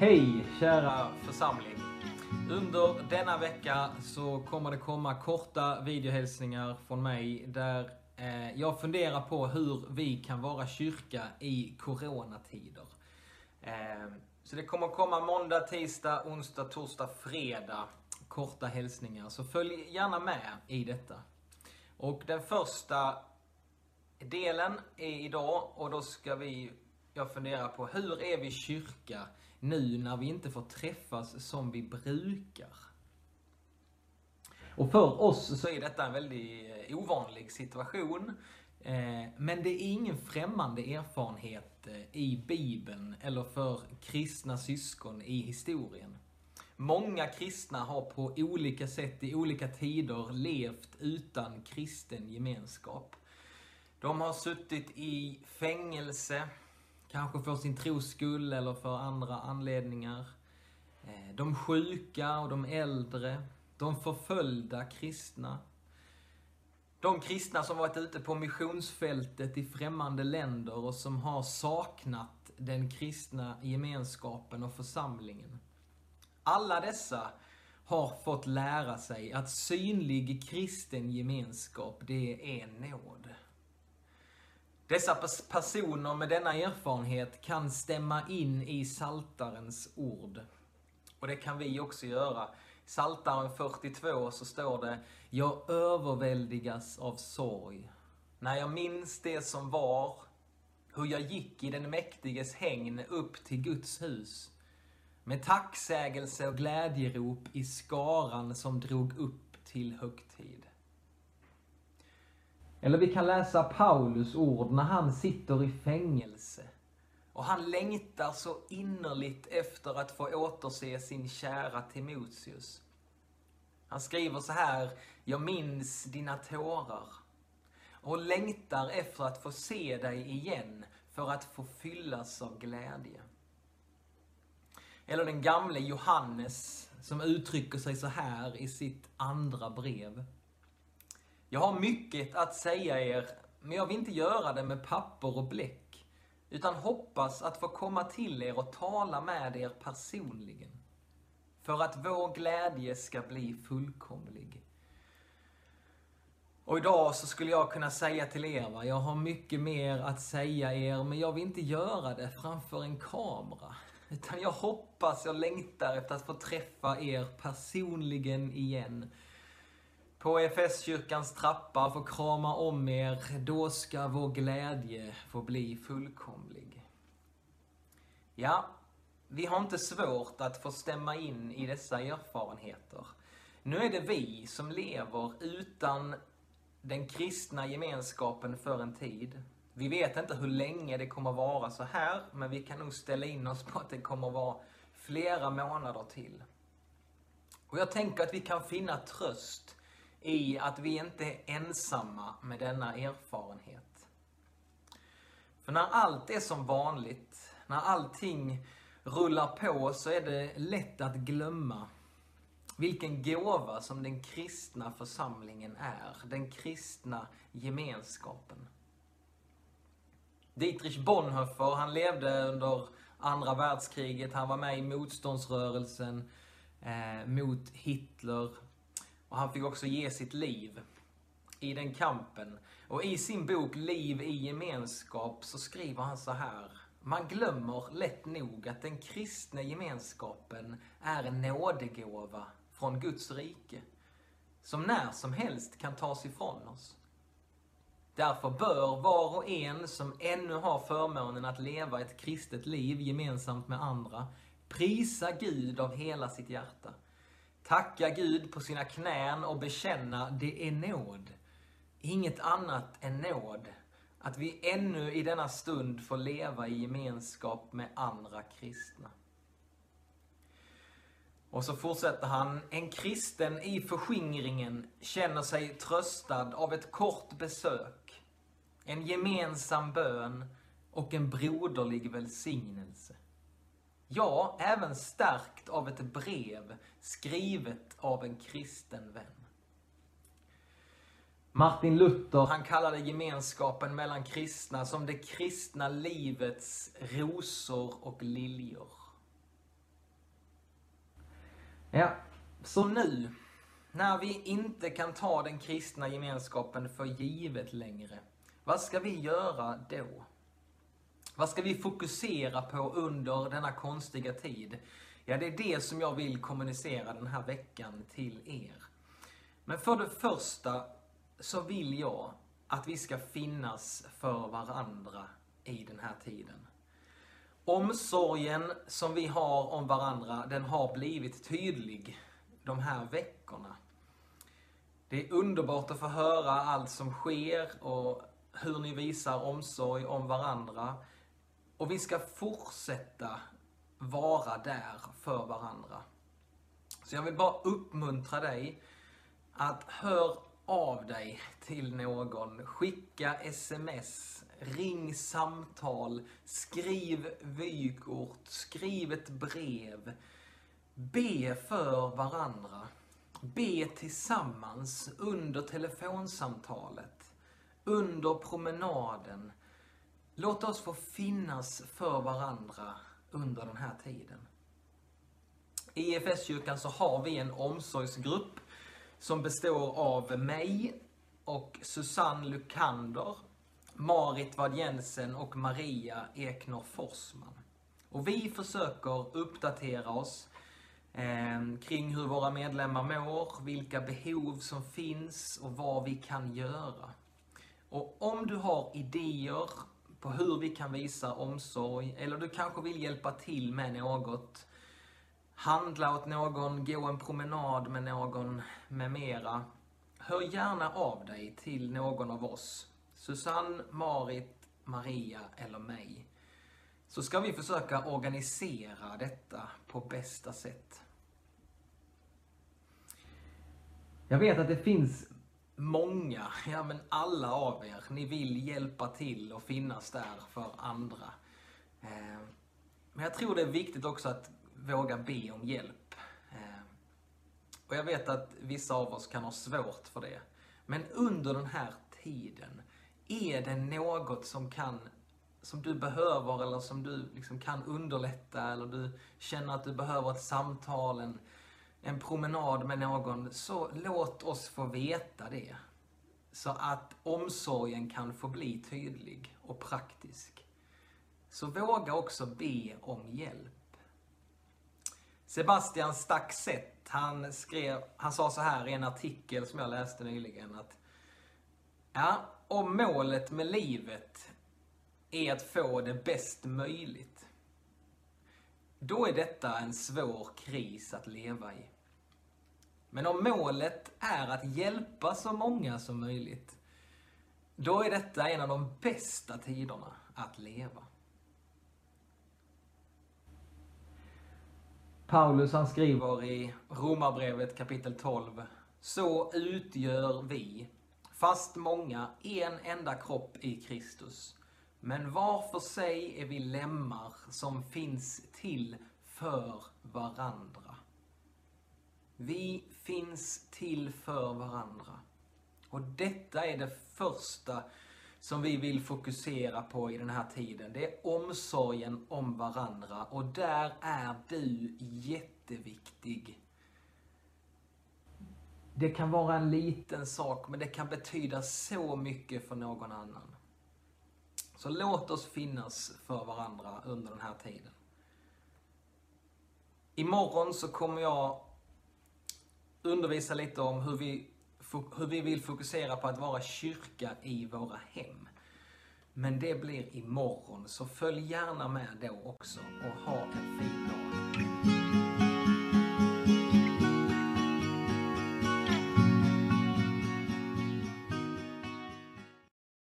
Hej kära församling! Under denna vecka så kommer det komma korta videohälsningar från mig där eh, jag funderar på hur vi kan vara kyrka i coronatider. Eh, så det kommer komma måndag, tisdag, onsdag, torsdag, fredag korta hälsningar. Så följ gärna med i detta. Och den första delen är idag och då ska vi, jag fundera på hur är vi kyrka nu när vi inte får träffas som vi brukar? Och för oss så är detta en väldigt eh, ovanlig situation. Eh, men det är ingen främmande erfarenhet eh, i Bibeln eller för kristna syskon i historien. Många kristna har på olika sätt i olika tider levt utan kristen gemenskap. De har suttit i fängelse, kanske för sin tros skull eller för andra anledningar. Eh, de sjuka och de äldre, de förföljda kristna. De kristna som varit ute på missionsfältet i främmande länder och som har saknat den kristna gemenskapen och församlingen. Alla dessa har fått lära sig att synlig kristen gemenskap, det är nåd. Dessa personer med denna erfarenhet kan stämma in i Saltarens ord. Och det kan vi också göra. Saltaren 42 så står det Jag överväldigas av sorg. När jag minns det som var, hur jag gick i den mäktiges hägn upp till Guds hus med tacksägelse och glädjerop i skaran som drog upp till högtid. Eller vi kan läsa Paulus ord när han sitter i fängelse och han längtar så innerligt efter att få återse sin kära Timoteus. Han skriver så här, jag minns dina tårar och längtar efter att få se dig igen för att få fyllas av glädje. Eller den gamle Johannes som uttrycker sig så här i sitt andra brev. Jag har mycket att säga er, men jag vill inte göra det med papper och bläck, utan hoppas att få komma till er och tala med er personligen, för att vår glädje ska bli fullkomlig. Och idag så skulle jag kunna säga till er, va, jag har mycket mer att säga er, men jag vill inte göra det framför en kamera. Utan jag hoppas, jag längtar efter att få träffa er personligen igen. På EFS-kyrkans trappa, få krama om er. Då ska vår glädje få bli fullkomlig. Ja, vi har inte svårt att få stämma in i dessa erfarenheter. Nu är det vi som lever utan den kristna gemenskapen för en tid. Vi vet inte hur länge det kommer vara så här, men vi kan nog ställa in oss på att det kommer vara flera månader till. Och jag tänker att vi kan finna tröst i att vi inte är ensamma med denna erfarenhet. För när allt är som vanligt, när allting rullar på, så är det lätt att glömma vilken gåva som den kristna församlingen är, den kristna gemenskapen. Dietrich Bonhoeffer, han levde under andra världskriget. Han var med i motståndsrörelsen eh, mot Hitler. Och han fick också ge sitt liv i den kampen. Och i sin bok Liv i gemenskap så skriver han så här. Man glömmer lätt nog att den kristna gemenskapen är en nådegåva från Guds rike. Som när som helst kan tas ifrån oss. Därför bör var och en som ännu har förmånen att leva ett kristet liv gemensamt med andra prisa Gud av hela sitt hjärta. Tacka Gud på sina knän och bekänna det är nåd. Inget annat än nåd. Att vi ännu i denna stund får leva i gemenskap med andra kristna. Och så fortsätter han. En kristen i förskingringen känner sig tröstad av ett kort besök, en gemensam bön och en broderlig välsignelse. Ja, även stärkt av ett brev skrivet av en kristen vän. Martin Luther, han kallade gemenskapen mellan kristna som det kristna livets rosor och liljor. Ja, så nu, när vi inte kan ta den kristna gemenskapen för givet längre, vad ska vi göra då? Vad ska vi fokusera på under denna konstiga tid? Ja, det är det som jag vill kommunicera den här veckan till er. Men för det första så vill jag att vi ska finnas för varandra i den här tiden. Omsorgen som vi har om varandra, den har blivit tydlig de här veckorna. Det är underbart att få höra allt som sker och hur ni visar omsorg om varandra. Och vi ska fortsätta vara där för varandra. Så jag vill bara uppmuntra dig att hör av dig till någon. Skicka sms, ring samtal, skriv vykort, skriv ett brev. Be för varandra. Be tillsammans under telefonsamtalet, under promenaden. Låt oss få finnas för varandra under den här tiden. I EFS-kyrkan så har vi en omsorgsgrupp som består av mig och Susanne Lukander, Marit Vad Jensen och Maria Ekner Forsman. Och vi försöker uppdatera oss eh, kring hur våra medlemmar mår, vilka behov som finns och vad vi kan göra. Och om du har idéer på hur vi kan visa omsorg, eller du kanske vill hjälpa till med något, handla åt någon, gå en promenad med någon med mera. Hör gärna av dig till någon av oss. Susanne, Marit, Maria eller mig. Så ska vi försöka organisera detta på bästa sätt. Jag vet att det finns många, ja men alla av er, ni vill hjälpa till och finnas där för andra. Eh, men jag tror det är viktigt också att våga be om hjälp. Eh, och jag vet att vissa av oss kan ha svårt för det. Men under den här tiden, är det något som kan som du behöver eller som du liksom kan underlätta eller du känner att du behöver ett samtal, en, en promenad med någon, så låt oss få veta det. Så att omsorgen kan få bli tydlig och praktisk. Så våga också be om hjälp. Sebastian Staxett, han skrev, han sa så här i en artikel som jag läste nyligen att Ja, om målet med livet är att få det bäst möjligt, då är detta en svår kris att leva i. Men om målet är att hjälpa så många som möjligt, då är detta en av de bästa tiderna att leva. Paulus han skriver i Romarbrevet kapitel 12. Så utgör vi, fast många, en enda kropp i Kristus. Men var för sig är vi lemmar som finns till för varandra. Vi finns till för varandra. Och detta är det första som vi vill fokusera på i den här tiden. Det är omsorgen om varandra och där är du jätteviktig. Det kan vara en liten sak, men det kan betyda så mycket för någon annan. Så låt oss finnas för varandra under den här tiden. Imorgon så kommer jag undervisa lite om hur vi, hur vi vill fokusera på att vara kyrka i våra hem. Men det blir imorgon, så följ gärna med då också och ha en fin dag